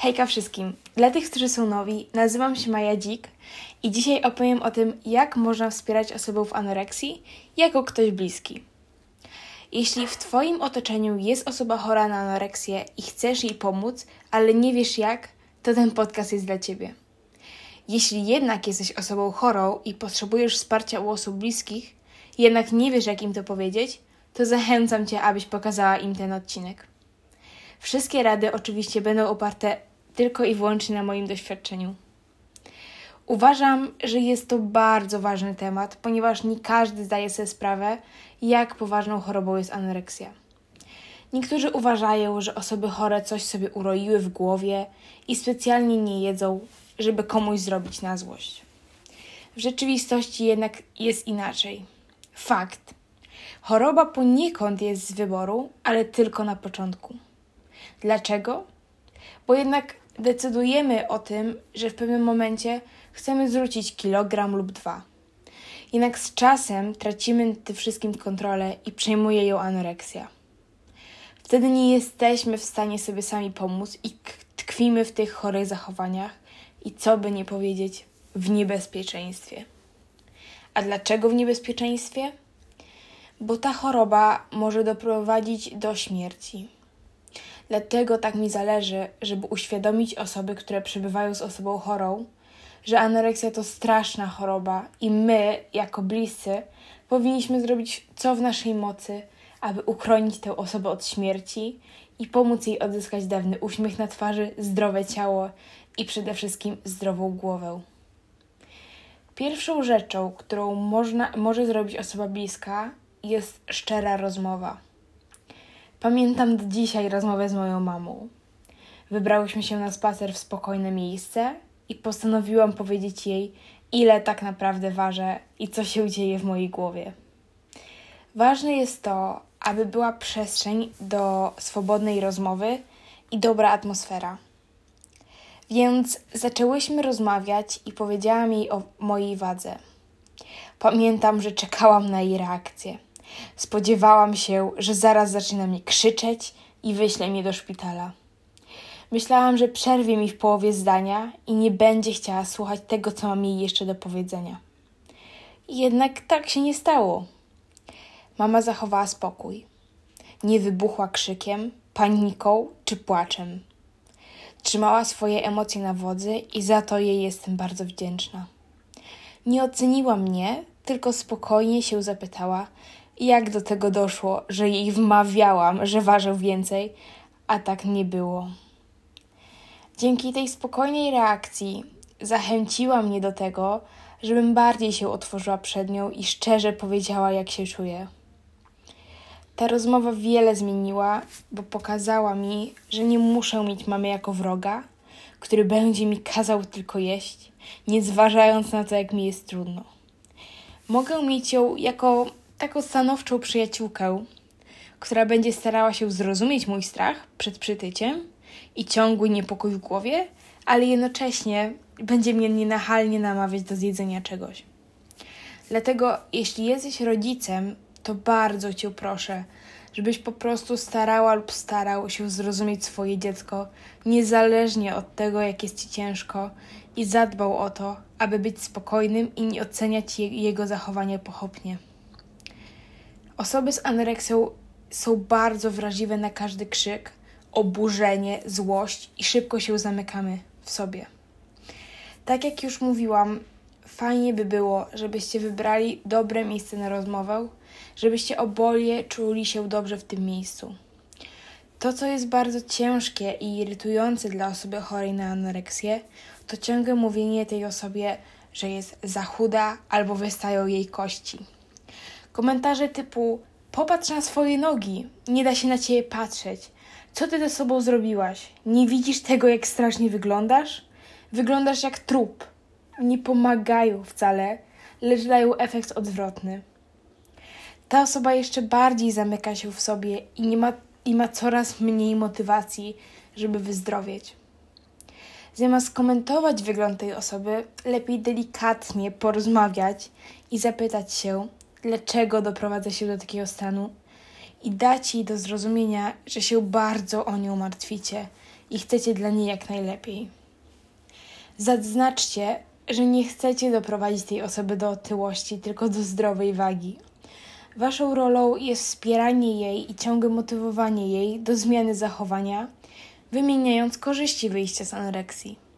Hejka wszystkim. Dla tych, którzy są nowi, nazywam się Maja Dzik i dzisiaj opowiem o tym, jak można wspierać osobę w anoreksji jako ktoś bliski. Jeśli w Twoim otoczeniu jest osoba chora na anoreksję i chcesz jej pomóc, ale nie wiesz jak, to ten podcast jest dla Ciebie. Jeśli jednak jesteś osobą chorą i potrzebujesz wsparcia u osób bliskich, jednak nie wiesz jak im to powiedzieć, to zachęcam Cię, abyś pokazała im ten odcinek. Wszystkie rady oczywiście będą oparte tylko i wyłącznie na moim doświadczeniu. Uważam, że jest to bardzo ważny temat, ponieważ nie każdy zdaje sobie sprawę, jak poważną chorobą jest anoreksja. Niektórzy uważają, że osoby chore coś sobie uroiły w głowie i specjalnie nie jedzą, żeby komuś zrobić na złość. W rzeczywistości jednak jest inaczej. Fakt. Choroba poniekąd jest z wyboru, ale tylko na początku. Dlaczego? Bo jednak decydujemy o tym, że w pewnym momencie chcemy zrzucić kilogram lub dwa. Jednak z czasem tracimy tym wszystkim kontrolę i przejmuje ją anoreksja. Wtedy nie jesteśmy w stanie sobie sami pomóc i tkwimy w tych chorych zachowaniach i co by nie powiedzieć, w niebezpieczeństwie. A dlaczego w niebezpieczeństwie? Bo ta choroba może doprowadzić do śmierci. Dlatego tak mi zależy, żeby uświadomić osoby, które przebywają z osobą chorą, że anoreksja to straszna choroba i my, jako bliscy, powinniśmy zrobić co w naszej mocy, aby uchronić tę osobę od śmierci i pomóc jej odzyskać dawny uśmiech na twarzy, zdrowe ciało i przede wszystkim zdrową głowę. Pierwszą rzeczą, którą można, może zrobić osoba bliska, jest szczera rozmowa. Pamiętam do dzisiaj rozmowę z moją mamą. Wybrałyśmy się na spacer w spokojne miejsce i postanowiłam powiedzieć jej, ile tak naprawdę ważę i co się dzieje w mojej głowie. Ważne jest to, aby była przestrzeń do swobodnej rozmowy i dobra atmosfera. Więc zaczęłyśmy rozmawiać i powiedziałam jej o mojej wadze. Pamiętam, że czekałam na jej reakcję. Spodziewałam się, że zaraz zacznie mnie krzyczeć i wyśle mnie do szpitala. Myślałam, że przerwie mi w połowie zdania i nie będzie chciała słuchać tego, co mam jej jeszcze do powiedzenia. Jednak tak się nie stało. Mama zachowała spokój. Nie wybuchła krzykiem, paniką czy płaczem. Trzymała swoje emocje na wodzy i za to jej jestem bardzo wdzięczna. Nie oceniła mnie, tylko spokojnie się zapytała, jak do tego doszło, że jej wmawiałam, że ważył więcej, a tak nie było. Dzięki tej spokojnej reakcji zachęciła mnie do tego, żebym bardziej się otworzyła przed nią i szczerze powiedziała, jak się czuję. Ta rozmowa wiele zmieniła, bo pokazała mi, że nie muszę mieć mamy jako wroga, który będzie mi kazał tylko jeść, nie zważając na to, jak mi jest trudno. Mogę mieć ją jako taką stanowczą przyjaciółkę, która będzie starała się zrozumieć mój strach przed przytyciem i ciągły niepokój w głowie, ale jednocześnie będzie mnie nienachalnie namawiać do zjedzenia czegoś. Dlatego, jeśli jesteś rodzicem, to bardzo cię proszę, żebyś po prostu starała lub starał się zrozumieć swoje dziecko, niezależnie od tego, jak jest ci ciężko, i zadbał o to, aby być spokojnym i nie oceniać je jego zachowania pochopnie. Osoby z anoreksją są bardzo wrażliwe na każdy krzyk, oburzenie, złość i szybko się zamykamy w sobie. Tak jak już mówiłam, fajnie by było, żebyście wybrali dobre miejsce na rozmowę, żebyście oboje czuli się dobrze w tym miejscu. To, co jest bardzo ciężkie i irytujące dla osoby chorej na anoreksję, to ciągłe mówienie tej osobie, że jest za chuda albo wystają jej kości. Komentarze typu popatrz na swoje nogi, nie da się na ciebie patrzeć. Co ty ze sobą zrobiłaś? Nie widzisz tego, jak strasznie wyglądasz? Wyglądasz jak trup. Nie pomagają wcale, lecz dają efekt odwrotny. Ta osoba jeszcze bardziej zamyka się w sobie i, nie ma, i ma coraz mniej motywacji, żeby wyzdrowieć. Zamiast komentować wygląd tej osoby, lepiej delikatnie porozmawiać i zapytać się, dlaczego doprowadza się do takiego stanu i dać jej do zrozumienia, że się bardzo o nią martwicie i chcecie dla niej jak najlepiej. Zaznaczcie, że nie chcecie doprowadzić tej osoby do otyłości, tylko do zdrowej wagi. Waszą rolą jest wspieranie jej i ciągłe motywowanie jej do zmiany zachowania, wymieniając korzyści wyjścia z anoreksji.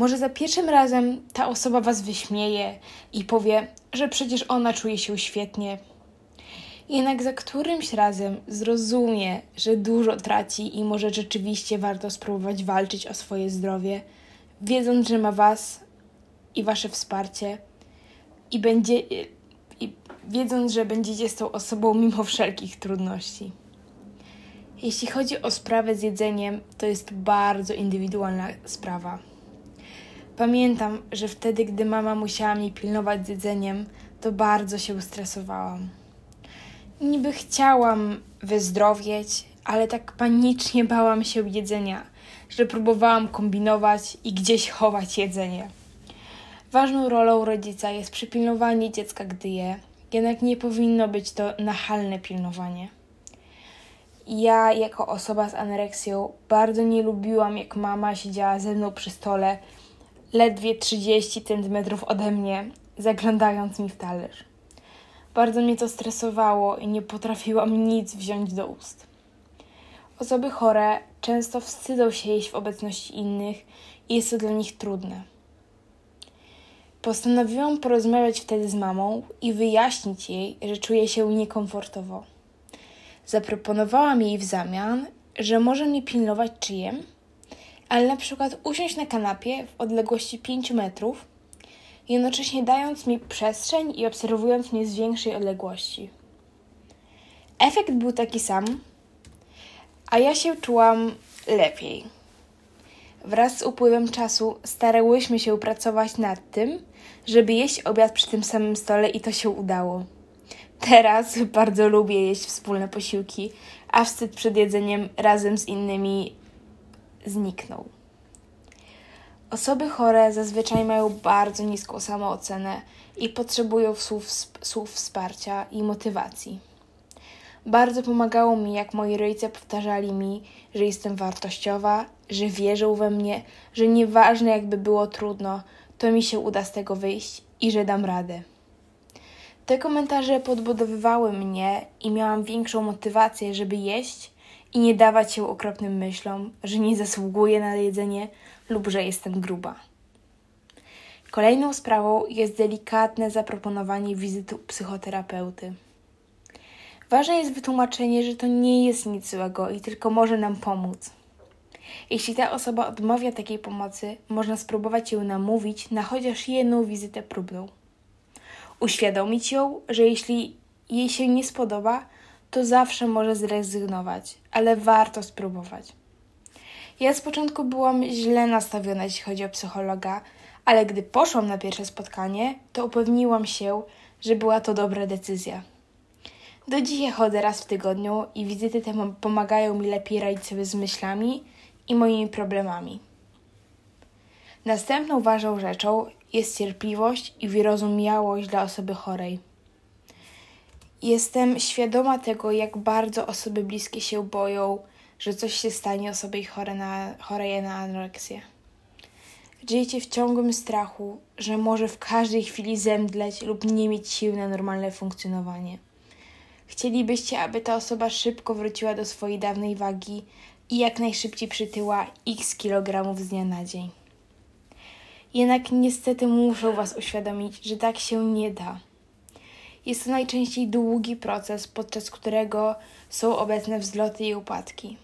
Może za pierwszym razem ta osoba was wyśmieje i powie, że przecież ona czuje się świetnie. Jednak za którymś razem zrozumie, że dużo traci i może rzeczywiście warto spróbować walczyć o swoje zdrowie, wiedząc, że ma was i wasze wsparcie i będzie i wiedząc, że będziecie z tą osobą mimo wszelkich trudności. Jeśli chodzi o sprawę z jedzeniem, to jest bardzo indywidualna sprawa. Pamiętam, że wtedy, gdy mama musiała mnie pilnować z jedzeniem, to bardzo się stresowałam. Niby chciałam wyzdrowieć, ale tak panicznie bałam się jedzenia, że próbowałam kombinować i gdzieś chować jedzenie. Ważną rolą rodzica jest przypilnowanie dziecka, gdy je, jednak nie powinno być to nachalne pilnowanie. Ja, jako osoba z anoreksją, bardzo nie lubiłam, jak mama siedziała ze mną przy stole, ledwie 30 cm ode mnie, zaglądając mi w talerz. Bardzo mnie to stresowało i nie potrafiłam nic wziąć do ust. Osoby chore często wstydzą się jeść w obecności innych i jest to dla nich trudne. Postanowiłam porozmawiać wtedy z mamą i wyjaśnić jej, że czuję się niekomfortowo. Zaproponowałam jej w zamian, że może mnie pilnować czy jem, ale na przykład usiąść na kanapie w odległości 5 metrów, jednocześnie dając mi przestrzeń i obserwując mnie z większej odległości. Efekt był taki sam, a ja się czułam lepiej. Wraz z upływem czasu starałyśmy się pracować nad tym, żeby jeść obiad przy tym samym stole i to się udało. Teraz bardzo lubię jeść wspólne posiłki, a wstyd przed jedzeniem razem z innymi zniknął. Osoby chore zazwyczaj mają bardzo niską samoocenę i potrzebują słów, słów wsparcia i motywacji. Bardzo pomagało mi, jak moi rodzice powtarzali mi, że jestem wartościowa, że wierzą we mnie, że nieważne jakby było trudno, to mi się uda z tego wyjść i że dam radę. Te komentarze podbudowywały mnie i miałam większą motywację, żeby jeść i nie dawać się okropnym myślom, że nie zasługuję na jedzenie lub że jestem gruba. Kolejną sprawą jest delikatne zaproponowanie wizyty u psychoterapeuty. Ważne jest wytłumaczenie, że to nie jest nic złego i tylko może nam pomóc. Jeśli ta osoba odmawia takiej pomocy, można spróbować ją namówić na chociaż jedną wizytę próbną. Uświadomić ją, że jeśli jej się nie spodoba, to zawsze może zrezygnować, ale warto spróbować. Ja z początku byłam źle nastawiona, jeśli chodzi o psychologa, ale gdy poszłam na pierwsze spotkanie, to upewniłam się, że była to dobra decyzja. Do dzisiaj chodzę raz w tygodniu i wizyty te pomagają mi lepiej radzić sobie z myślami i moimi problemami. Następną ważną rzeczą jest cierpliwość i wyrozumiałość dla osoby chorej. Jestem świadoma tego, jak bardzo osoby bliskie się boją, że coś się stanie osobie chore na, chorej na anoreksję. Żyjecie w ciągłym strachu, że może w każdej chwili zemdleć lub nie mieć sił na normalne funkcjonowanie. Chcielibyście, aby ta osoba szybko wróciła do swojej dawnej wagi i jak najszybciej przytyła x kilogramów z dnia na dzień. Jednak niestety muszę Was uświadomić, że tak się nie da. Jest to najczęściej długi proces, podczas którego są obecne wzloty i upadki.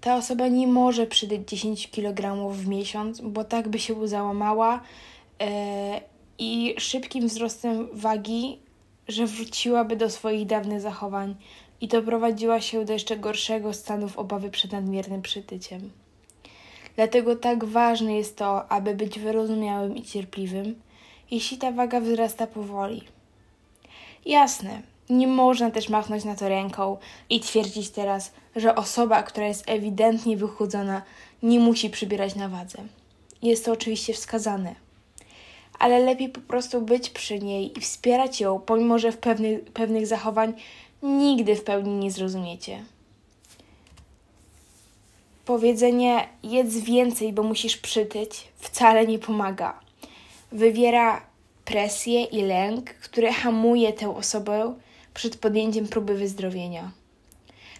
Ta osoba nie może przydać 10 kg w miesiąc, bo tak by się załamała yy, i szybkim wzrostem wagi, że wróciłaby do swoich dawnych zachowań i doprowadziła się do jeszcze gorszego stanu w obawy przed nadmiernym przytyciem. Dlatego tak ważne jest to, aby być wyrozumiałym i cierpliwym, jeśli ta waga wzrasta powoli. Jasne, nie można też machnąć na to ręką i twierdzić teraz, że osoba, która jest ewidentnie wychudzona, nie musi przybierać na wadze. Jest to oczywiście wskazane. Ale lepiej po prostu być przy niej i wspierać ją, pomimo że w pewnych, pewnych zachowań nigdy w pełni nie zrozumiecie. Powiedzenie jedz więcej, bo musisz przytyć wcale nie pomaga. Wywiera presję i lęk, który hamuje tę osobę przed podjęciem próby wyzdrowienia.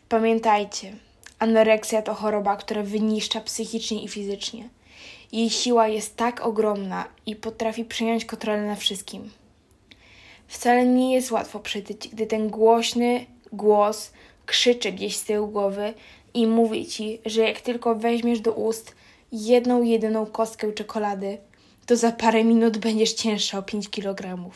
Pamiętajcie, anoreksja to choroba, która wyniszcza psychicznie i fizycznie. Jej siła jest tak ogromna i potrafi przejąć kontrolę nad wszystkim. Wcale nie jest łatwo przytyć, gdy ten głośny głos krzyczy gdzieś z tyłu głowy i mówi ci, że jak tylko weźmiesz do ust jedną jedyną kostkę czekolady, to za parę minut będziesz cięższa o 5 kg.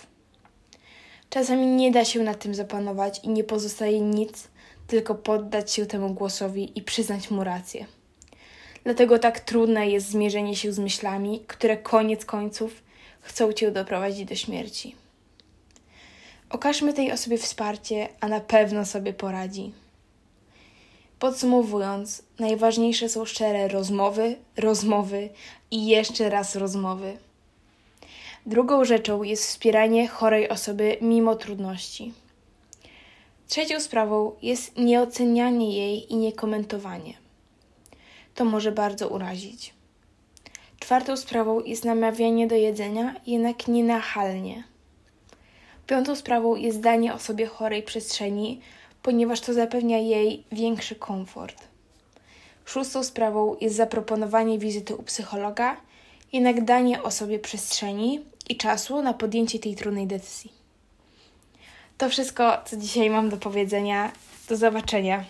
Czasami nie da się nad tym zapanować i nie pozostaje nic, tylko poddać się temu głosowi i przyznać mu rację. Dlatego tak trudne jest zmierzenie się z myślami, które koniec końców chcą cię doprowadzić do śmierci. Okażmy tej osobie wsparcie, a na pewno sobie poradzi. Podsumowując, najważniejsze są szczere rozmowy, rozmowy i jeszcze raz rozmowy. Drugą rzeczą jest wspieranie chorej osoby mimo trudności. Trzecią sprawą jest nieocenianie jej i niekomentowanie. To może bardzo urazić. Czwartą sprawą jest namawianie do jedzenia, jednak nienachalnie. Piątą sprawą jest danie osobie chorej przestrzeni, ponieważ to zapewnia jej większy komfort. Szóstą sprawą jest zaproponowanie wizyty u psychologa, jednak danie osobie przestrzeni i czasu na podjęcie tej trudnej decyzji. To wszystko, co dzisiaj mam do powiedzenia. Do zobaczenia.